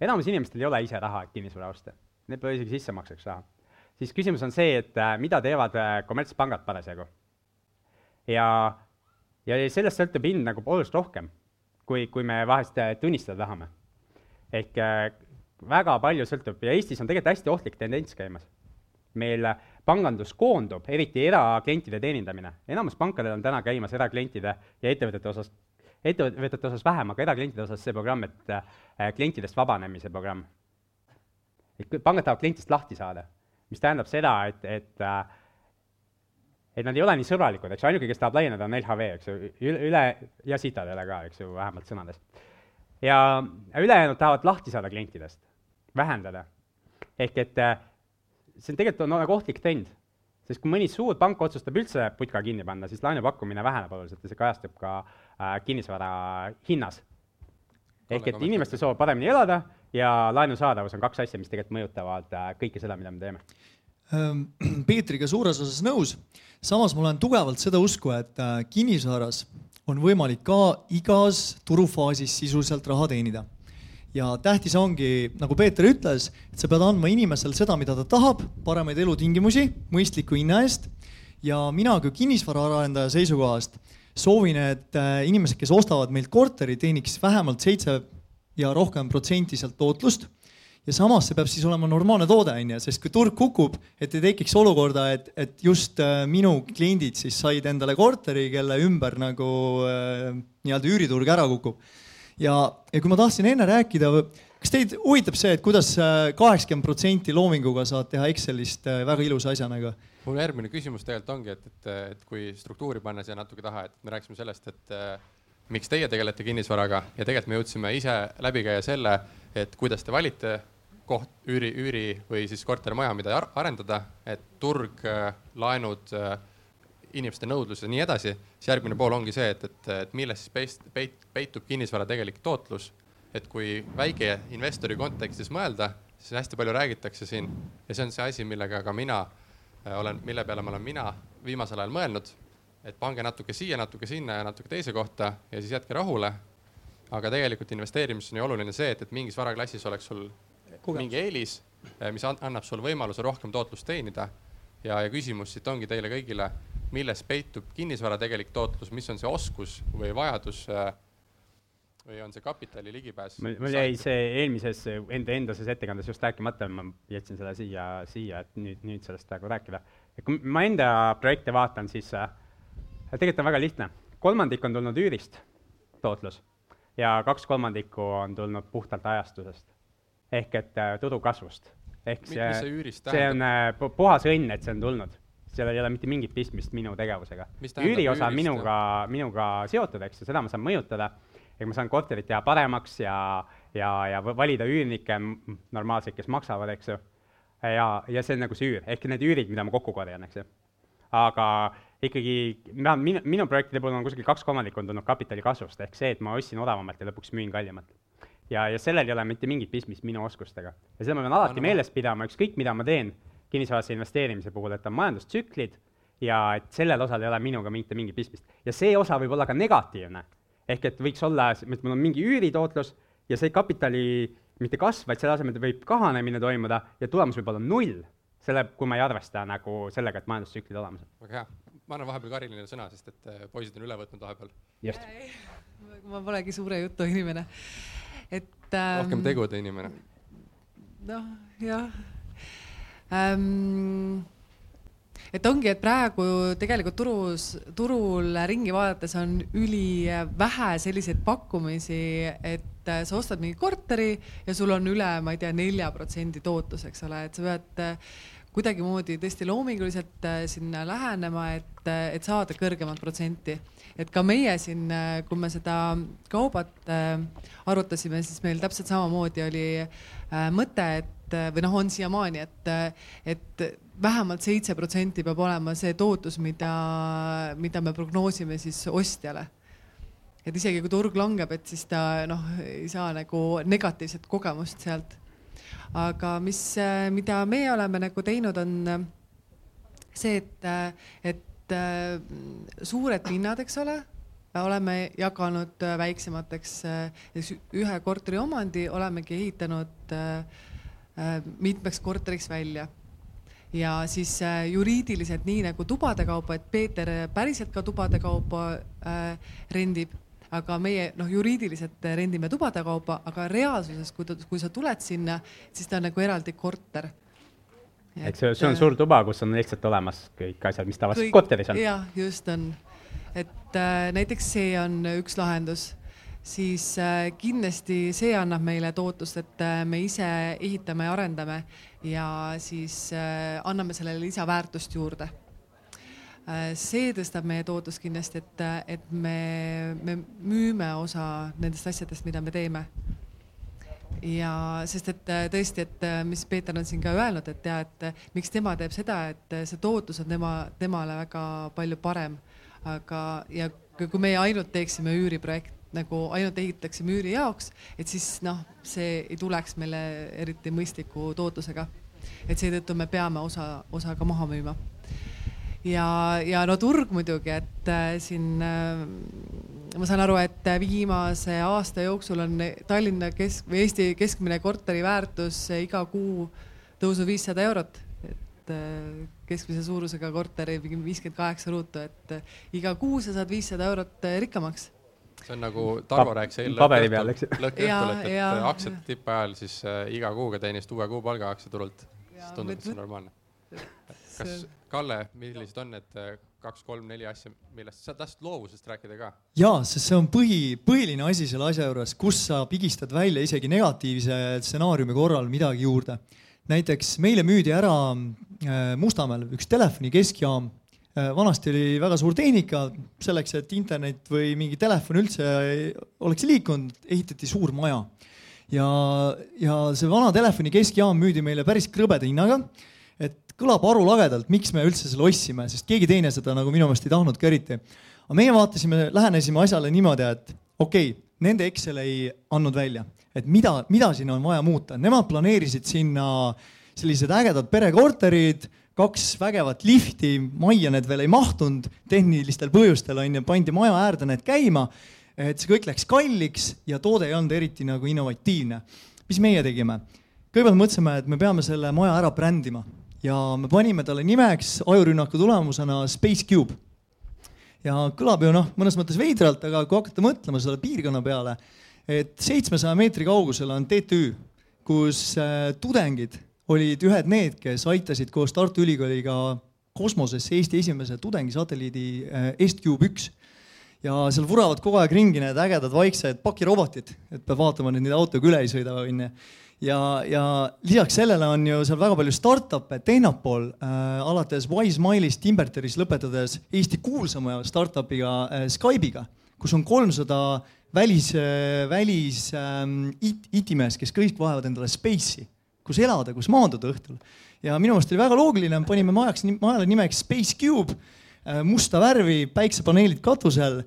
enamus inimestel ei ole ise raha, et kinnisvara osta. Need pole isegi sissemakseks raha. siis küsimus on see, et äh, mida teevad äh, kommertspangad parasjagu. ja, ja sellest sõltub hind nagu oluliselt rohkem, kui, kui me vahest äh, tunnistada tahame. Ehk väga palju sõltub ja Eestis on tegelikult hästi ohtlik tendents käimas. meil pangandus koondub, eriti eraklientide teenindamine. enamus pankadel on täna käimas eraklientide ja ettevõtete osas ettevõtete osas vähem, aga eraklientide osas see programm, et äh, klientidest vabanemise programm. et pangad tahavad klientist lahti saada, mis tähendab seda, et, et äh, et nad ei ole nii sõbralikud, eks ju, ainuke, kes tahab laieneda, on LHV, eks ju, üle, ja Citadele ka, eks ju, vähemalt sõnades. Ja ülejäänud tahavad lahti saada klientidest, vähendada. ehk et äh, see on tegelikult on nagu ohtlik trend sest kui mõni suur pank otsustab üldse putka kinni panna, siis laenupakkumine väheneb oluliselt ja see kajastub ka äh, kinnisvara hinnas. ehk et inimeste soov paremini elada ja laenu saadavus on kaks asja, mis tegelikult mõjutavad äh, kõike seda, mida me teeme. Ehm, Peetriga suures osas nõus, samas ma olen tugevalt seda usku, et kinnisvaras on võimalik ka igas turufaasis sisuliselt raha teenida ja tähtis ongi, nagu Peeter ütles, et sa pead andma inimesele seda, mida ta tahab, paremaid elutingimusi mõistliku hinna eest. ja mina kui kinnisvaraarendaja seisukohast soovin, et äh, inimesed, kes ostavad meilt korteri, teeniks vähemalt seitse ja rohkem protsenti sealt tootlust ja samas see peab siis olema normaalne toode, on ju, sest kui turg kukub, et ei tekiks olukorda, et, et just äh, minu kliendid siis said endale korteri, kelle ümber nagu äh, nii-öelda üüriturg ära kukub ja, ja kui ma tahtsin enne rääkida, kas teid huvitab see, et kuidas äh, kaheksakümmend protsenti loominguga saad teha Excelist äh, väga ilusa asja nagu? mul järgmine küsimus tegelikult ongi, et, et, et kui struktuuri panna siia natuke taha, et me rääkisime sellest, et äh, miks teie tegelete kinnisvaraga ja tegelikult me jõudsime ise läbi käia selle, et kuidas te valite koht, üüri, üüri või siis kortermaja, mida arendada, et turg, laenud inimeste nõudlus ja nii edasi, siis järgmine pool ongi see, et, et, et milles siis peit, peit, peitub kinnisvara tegelik tootlus. et kui väikeinvestori kontekstis mõelda, siis hästi palju räägitakse siin ja see on see asi, millega ka mina äh, olen, mille peale ma olen mina viimasel ajal mõelnud. et pange natuke siia, natuke sinna ja natuke teise kohta ja siis jätke rahule. Aga tegelikult investeerimises on ju oluline see, et, et mingis varaklassis oleks sul Kugemus. mingi eelis, mis annab sulle võimaluse rohkem tootlust teenida. ja, ja küsimus siit ongi teile kõigile, milles peitub kinnisvara tegelik tootlus, mis on see oskus või vajadus äh, või on see kapitali ligipääs? mul jäi see eelmises enda endases ettekandes just rääkimata, ma jätsin selle siia, siia, et nüüd, nüüd sellest praegu rääkida. et kui ma enda projekte vaatan, siis äh, tegelikult on väga lihtne. kolmandik on tulnud üürist, tootlus, ja kaks kolmandikku on tulnud puhtalt ajastusest. ehk et äh, turu kasvust. ehk see, see, on äh, puhas õnn, et see on tulnud seal ei ole mitte mingit pistmist minu tegevusega. üüriosa on minuga, minuga seotud, eks ju, seda ma saan mõjutada et ma saan korterit teha paremaks ja, ja, ja valida üürnikke normaalseid, kes maksavad, eks ju. ja, ja see on nagu see üür, ehk need üürid, mida ma kokku korjan, eks ju. aga ikkagi, minu, minu projektide puhul on kuskil kaks kolmandikku on tulnud kapitali kasvust, ehk see, et ma ostsin odavamalt ja lõpuks müün kallimalt. ja, ja sellel ei ole mitte mingit pistmist minu oskustega. ja seda ma pean alati meeles pidama, ükskõik mida ma teen kinnisvarasse investeerimise puhul, et on majandustsüklid ja et sellel osal ei ole minuga mitte mingit pistmist. ja see osa võib olla ka negatiivne ehk et võiks olla, et mul on mingi üüritootlus ja see kapitali mitte kasv, vaid selle asemel võib kahanemine toimuda ja tulemus võib olla null, selle, kui ma ei arvesta nagu sellega, et majandustsüklid olemas on. väga hea, ma annan vahepeal Karilile sõna, sest et äh, poisid on üle võtnud vahepeal. just. ma polegi suure jutu inimene, et ähm,. rohkem tegude inimene. noh, jah ähm, et ongi, et praegu tegelikult turus, turul ringi vaadates on ülivähe selliseid pakkumisi, et sa ostad mingi korteri ja sul on üle, ma ei tea, nelja protsendi tootlus, eks ole, et sa pead kuidagimoodi tõesti loominguliselt sinna lähenema, et, et saada kõrgemat protsenti. et ka meie siin, kui me seda kaubat arutasime, siis meil täpselt samamoodi oli mõte, et või noh, on siiamaani, et, et vähemalt seitse protsenti peab olema see tootlus, mida, mida me prognoosime siis ostjale. et isegi kui turg langeb, et siis ta noh, ei saa nagu negatiivset kogemust sealt. Aga mis, mida meie oleme nagu teinud, on see, et, et suured pinnad, eks ole, oleme jaganud väiksemateks, ühe korteri omandi olemegi ehitanud mitmeks korteriks välja. Ja siis äh, juriidiliselt nii nagu tubade kaupa, et Peeter päriselt ka tubade kaupa äh, rendib, aga meie noh, juriidiliselt rendime tubade kaupa, aga reaalsuses, kui ta, kui sa tuled sinna, siis ta on nagu eraldi korter. et see, see on suur tuba, kus on lihtsalt olemas kõik asjad, mis tavaliselt korteris on. jah, just on, et äh, näiteks see on üks lahendus siis äh, kindlasti see annab meile tootust, et äh, me ise ehitame ja arendame ja siis äh, anname sellele lisaväärtust juurde. See tõstab meie tootlust kindlasti, et, et me, me müüme osa nendest asjadest, mida me teeme. ja sest, et tõesti, et mis Peeter on siin ka öelnud, et ja, et miks tema teeb seda, et see tootlus on tema, temale väga palju parem. aga, ja kui meie ainult teeksime üüriprojekti, nagu ainult ehitatakse müüri jaoks, et siis noh, see ei tuleks meile eriti mõistliku tootlusega. et seetõttu me peame osa, osa ka maha müüma. Ja, ja no turg muidugi, et äh, siin äh, ma saan aru, et viimase aasta jooksul on Tallinna kesk või Eesti keskmine korteri väärtus iga kuu tõusnud viissada eurot, et äh, keskmise suurusega korteri viiskümmend kaheksa ruutu, et iga kuu sa saad viissada eurot rikkamaks. See on nagu Tarvo rääkis eile lõhkeõhtul, et, aktsiate tippajal siis äh, iga kuuga teenisid uue kuupalga aktsiaturult, siis tundub, et see on normaalne. Kas Kalle, millised on need äh, kaks-kolm-neli asja, millest sa tahtsid loovusest rääkida ka? ja, sest see on põhi, põhiline asi selle asja juures, kus sa pigistad välja isegi negatiivse stsenaariumi korral midagi juurde. näiteks meile müüdi ära äh, Mustamäel üks telefoni keskjaam Äh, vanasti oli väga suur tehnika selleks, et internet või mingi telefon üldse oleks liikunud, ehitati suur maja. ja, ja see vana telefoni keskjaam müüdi meile päris krõbeda hinnaga. Kõlab arulagedalt, miks me üldse selle ostsime, sest keegi teine seda nagu minu meelest ei tahtnud ka eriti. aga meie vaatasime, lähenesime asjale niimoodi, et okei okay,, nende Excel ei andnud välja, et mida, mida siin on vaja muuta, nemad planeerisid sinna sellised ägedad perekorterid kaks vägevat lifti, majja need veel ei mahtunud, tehnilistel põhjustel on ju, pandi maja äärde need käima. et see kõik läks kalliks ja toode ei olnud eriti nagu innovatiivne. mis meie tegime? kõigepealt mõtlesime, et me peame selle maja ära brändima ja me panime talle nimeks ajurünnaku tulemusena Space Cube. ja kõlab ju noh, mõnes mõttes veidralt, aga kui hakata mõtlema selle piirkonna peale, et seitsmesaja meetri kaugusel on TTÜ, kus äh, tudengid olid ühed need, kes aitasid koos Tartu Ülikooliga kosmosesse Eesti esimese tudengisatelliidi äh, EstCube üks. ja seal vuravad kogu aeg ringi need ägedad vaiksed pakirobotid, et peab vaatama, et neid autoga üle ei sõida, onju. Ja, ja lisaks sellele on ju seal väga palju startup'e Tehnapool äh,, alates Wisemilist, Timberteris, lõpetades Eesti kuulsama startup'iga äh, Skype'iga, kus on kolmsada välis äh,, välis ähm, IT-meest, kes kõik vajavad endale space'i kus elada, kus maanduda õhtul. ja minu meelest oli väga loogiline, panime majaks, majale nimeks Space Cube, äh, musta värvi, päiksepaneelid katusel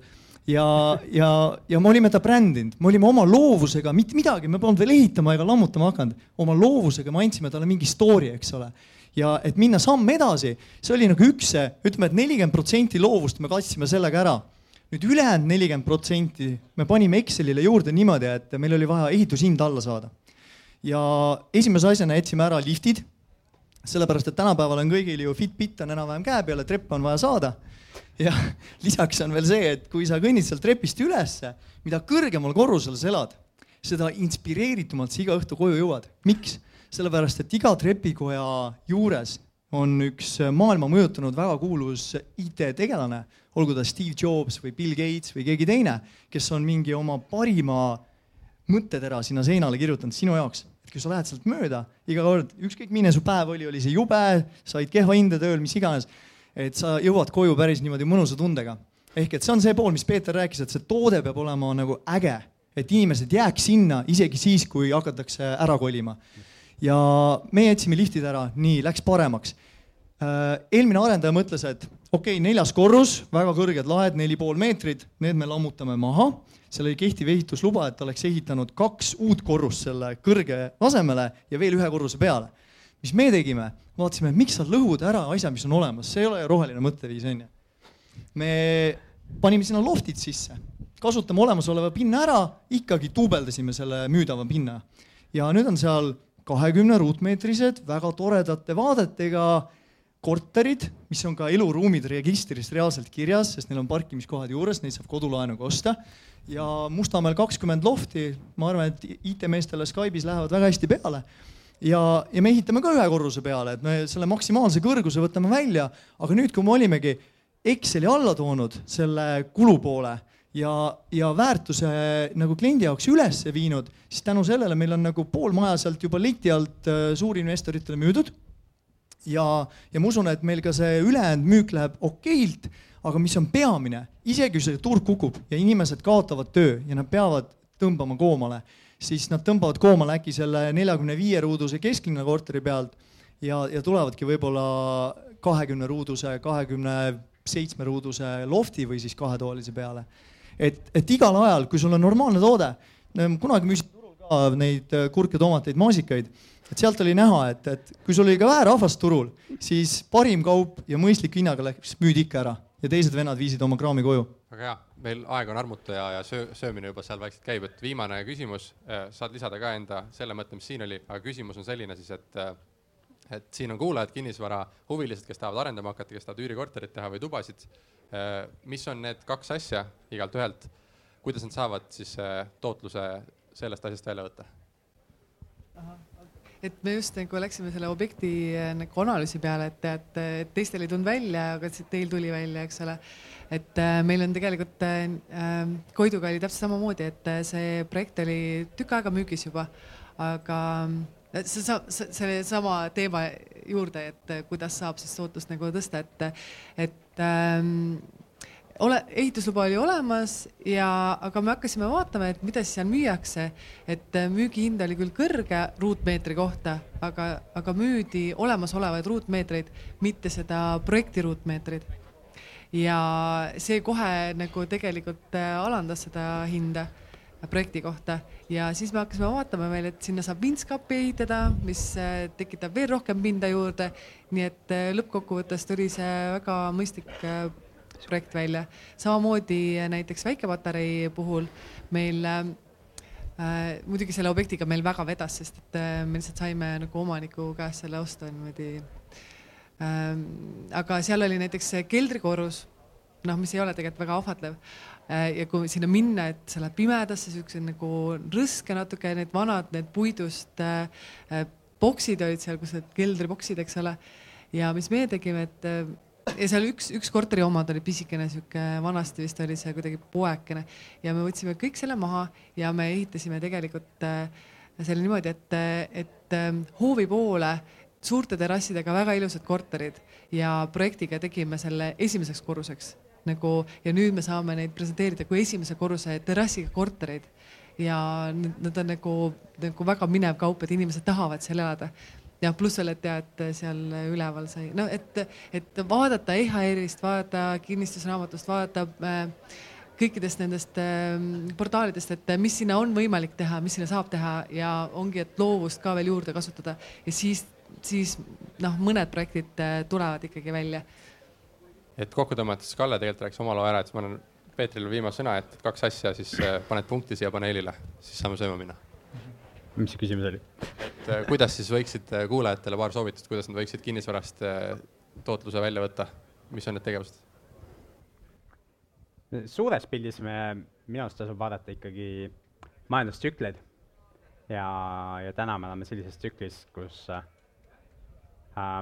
ja, ja, ja me olime ta brändinud, me olime oma loovusega, mitte midagi, me polnud veel ehitama ega lammutama hakanud, oma loovusega me andsime talle mingi story, eks ole. ja et minna samm edasi, see oli nagu üks, ütleme, et nelikümmend protsenti loovust me katsime sellega ära nüüd ülejäänud nelikümmend protsenti me panime Excelile juurde niimoodi, et meil oli vaja ehitushind alla saada ja esimese asjana jätsime ära liftid, sellepärast et tänapäeval on kõigil ju Fitbit on enam-vähem käe peal ja treppe on vaja saada. Ja lisaks on veel see, et kui sa kõnnid sealt trepist ülesse, mida kõrgemal korrusel sa elad, seda inspireeritumalt sa iga õhtu koju jõuad. miks? sellepärast, et iga trepikoja juures on üks maailma mõjutanud väga kuulus IT-tegelane, olgu ta Steve Jobs või Bill Gates või keegi teine, kes on mingi oma parima mõttetera sinna seinale kirjutanud sinu jaoks kui sa lähed sealt mööda iga kord, ükskõik milline su päev oli, oli see jube, said kehva hinde tööl, mis iganes, et sa jõuad koju päris niimoodi mõnusa tundega. ehk et see on see pool, mis Peeter rääkis, et see toode peab olema nagu äge, et inimesed jääks sinna isegi siis, kui hakatakse ära kolima. ja me jätsime liftid ära, nii läks paremaks. Äh, eelmine arendaja mõtles, et okei okay,, neljas korrus, väga kõrged laed, neli pool meetrit, need me lammutame maha seal oli kehtiv ehitusluba, et oleks ehitanud kaks uut korrust selle kõrge asemele ja veel ühe korruse peale. mis me tegime, vaatasime, miks sa lõhud ära asja, mis on olemas, see ei ole roheline mõtteviis, onju. me panime sinna loftid sisse, kasutame olemasoleva pinna ära, ikkagi duubeldasime selle müüdava pinna. ja nüüd on seal kahekümne ruutmeetrised, väga toredate vaadetega korterid, mis on ka eluruumid registris reaalselt kirjas, sest neil on parkimiskohad juures, neid saab kodulaenuga osta ja Mustamäel kakskümmend lofti, ma arvan, et IT-meestele Skype'is lähevad väga hästi peale. Ja, ja me ehitame ka ühe korruse peale, et me selle maksimaalse kõrguse võtame välja, aga nüüd, kui me olimegi Exceli alla toonud selle kulupoole ja, ja väärtuse nagu kliendi jaoks üles viinud, siis tänu sellele meil on nagu pool maja sealt juba leti alt äh, suurinvestoritele müüdud. ja, ja ma usun, et meil ka see ülejäänud müük läheb okeilt aga mis on peamine, isegi kui see turg kukub ja inimesed kaotavad töö ja nad peavad tõmbama koomale, siis nad tõmbavad koomale äkki selle neljakümne viie ruuduse kesklinna korteri pealt ja, ja tulevadki võib-olla kahekümne ruuduse, kahekümne seitsme ruuduse lofti või siis kahetoalise peale. et, et igal ajal, kui sul on normaalne toode, kunagi müüsin turul ka neid kurke, tomateid, maasikaid, et sealt oli näha, et, et kui sul oli ka vähe rahvast turul, siis parim kaup ja mõistliku hinnaga läks, müüdi ikka ära ja teised vennad viisid oma kraami koju. väga hea, meil aeg on armutu ja, ja söö, söömine juba seal vaikselt käib, et viimane küsimus äh,, saad lisada ka enda selle mõtte, mis siin oli, aga küsimus on selline siis, et äh, et siin on kuulajad, kinnisvarahuvilised, kes tahavad arendama hakata, kes tahavad üürikorterit teha või tubasid äh,. mis on need kaks asja igalt ühelt, kuidas nad saavad siis tootluse sellest asjast välja võtta? Et me just nagu läksime selle objekti äh, nagu analüüsi peale, et, et, et teistel ei tulnud välja, aga teil tuli välja, eks ole. et äh, meil on tegelikult äh, Koiduga oli täpselt samamoodi, et see projekt oli tükk aega müügis juba, aga see saab sellesama teema juurde, et kuidas saab siis tootlust nagu tõsta, et, et ähm, ole, ehitusluba oli olemas ja, aga me hakkasime vaatama, et mida siis seal müüakse. et äh, müügihind oli küll kõrge ruutmeetri kohta, aga, aga müüdi olemasolevaid ruutmeetreid, mitte seda projekti ruutmeetrit. ja see kohe nagu tegelikult äh, alandas seda hinda projekti kohta ja siis me hakkasime vaatama veel, et sinna saab vintskappi ehitada, mis äh, tekitab veel rohkem pinda juurde. nii et lõppkokkuvõttes tuli see väga mõistlik äh, projekt välja. samamoodi näiteks väikepatarei puhul meil äh, muidugi selle objektiga meil väga vedas, sest et äh, me lihtsalt saime nagu omaniku käest selle osta niimoodi ähm,. aga seal oli näiteks keldrikorrus, noh, mis ei ole tegelikult väga ahvatlev Äh, ja kui sinna minna, et sa lähed pimedasse, siukse nagu rõske natuke, need vanad, need puidust äh, äh, boksid olid seal, kus need keldriboksid, eks ole. ja mis meie tegime, et äh, ja seal üks, üks korteri omad oli pisikene sihuke, vanasti vist oli see kuidagi poekene. Ja me võtsime kõik selle maha ja me ehitasime tegelikult äh, selle niimoodi, et, et äh, hoovi poole suurte terrassidega väga ilusad korterid. Ja projektiga tegime selle esimeseks korruseks. Nagu ja nüüd me saame neid presenteerida kui esimese korruse terrassiga kortereid. Ja need on nagu, nagu väga minev kaup, et inimesed tahavad seal elada ja pluss veel, et tead, seal üleval sai, no et, et vaadata EHR-ist, vaadata kinnistusraamatust, vaadata äh, kõikidest nendest äh, portaalidest, et mis sinna on võimalik teha, mis sinna saab teha ja ongi, et loovust ka veel juurde kasutada. Ja siis, siis noh, mõned projektid äh, tulevad ikkagi välja. Et kokku tõmmates Kalle tegelikult rääkis oma loo ära, et ma annan Peetrile viimase sõna, et kaks asja, siis äh, paned punkti siia paneelile, siis saame sööma minna. Mis see küsimus oli? et äh, kuidas siis võiksid äh, kuulajatele paar soovitust, kuidas nad võiksid kinnisvarast tootluse välja võtta, mis on need tegevused? suures pildis me, minu arust tasub vaadata ikkagi majandustsükleid ja, ja täna me oleme sellises tsüklis, kus äh,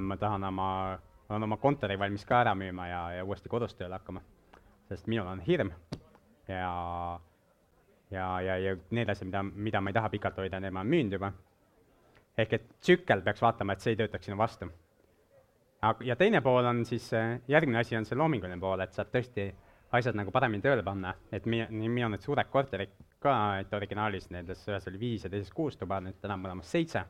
ma tahan oma olen oma kontori valmis ka ära müüma ja, ja uuesti kodus tööle hakkama. sest minul on hirm ja, ja, ja, ja need asjad, mida, mida ma ei taha pikalt hoida, need ma olen müünud juba. ehk et tsükkel peaks vaatama, et see ei töötaks sinu vastu. ja teine pool on siis, järgmine asi on see loominguline pool, et saad tõesti asjad nagu paremini tööle panna, et mi-, minul need suured korterid ka, et originaalis nendes ühes oli viis ja teises kuus tuba, nüüd täna on mõlemas seitse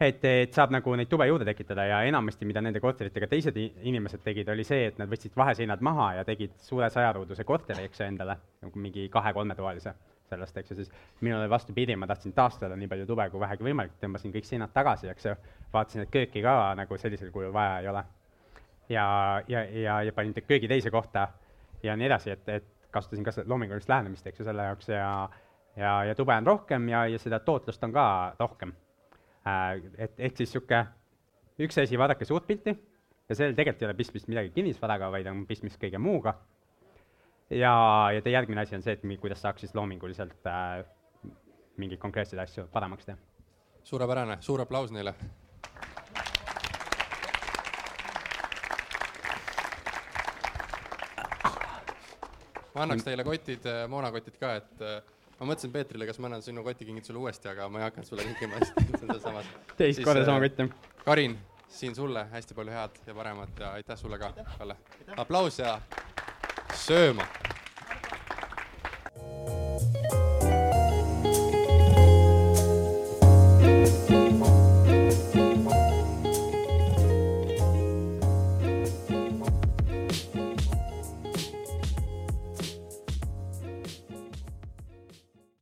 et, et saab nagu neid tube juurde tekitada ja enamasti, mida nende korteritega teised inimesed tegid, oli see, et nad võtsid vaheseinad maha ja tegid suure sajaruuduse korteri, eks ju, endale, nagu mingi kahe-kolmetoalise sellest, eks ju, siis minul oli vastupidi, ma tahtsin taastada nii palju tube kui vähegi võimalik, tõmbasin kõik seinad tagasi, eks ju, vaatasin, et kööki ka nagu sellisel kujul vaja ei ole. ja, ja, ja, ja panin köögi teise kohta ja nii edasi, et, et kasutasin ka loomingulist lähenemist, eks ju, selle jaoks ja ja, ja tube on rohkem ja, ja seda tootlust on ka rohkem et ehk siis niisugune üks asi, vaadake suurt pilti ja sellel tegelikult ei ole pistmist midagi kinnisvaraga, vaid on pistmist kõige muuga. ja, ja teie järgmine asi on see, et mi, kuidas saaks siis loominguliselt äh, mingeid konkreetseid asju paremaks teha. suurepärane, suur aplaus neile. ma annaks teile kotid, äh, moonakotid ka, et äh, ma mõtlesin Peetrile, kas ma annan sinu kotikingitusele uuesti, aga ma ei hakanud sulle kinkima, sest see on sealsamas. teist korda sama kott, jah. Karin, siin sulle hästi palju head ja paremat ja aitäh sulle ka, Kalle. aplaus ja sööma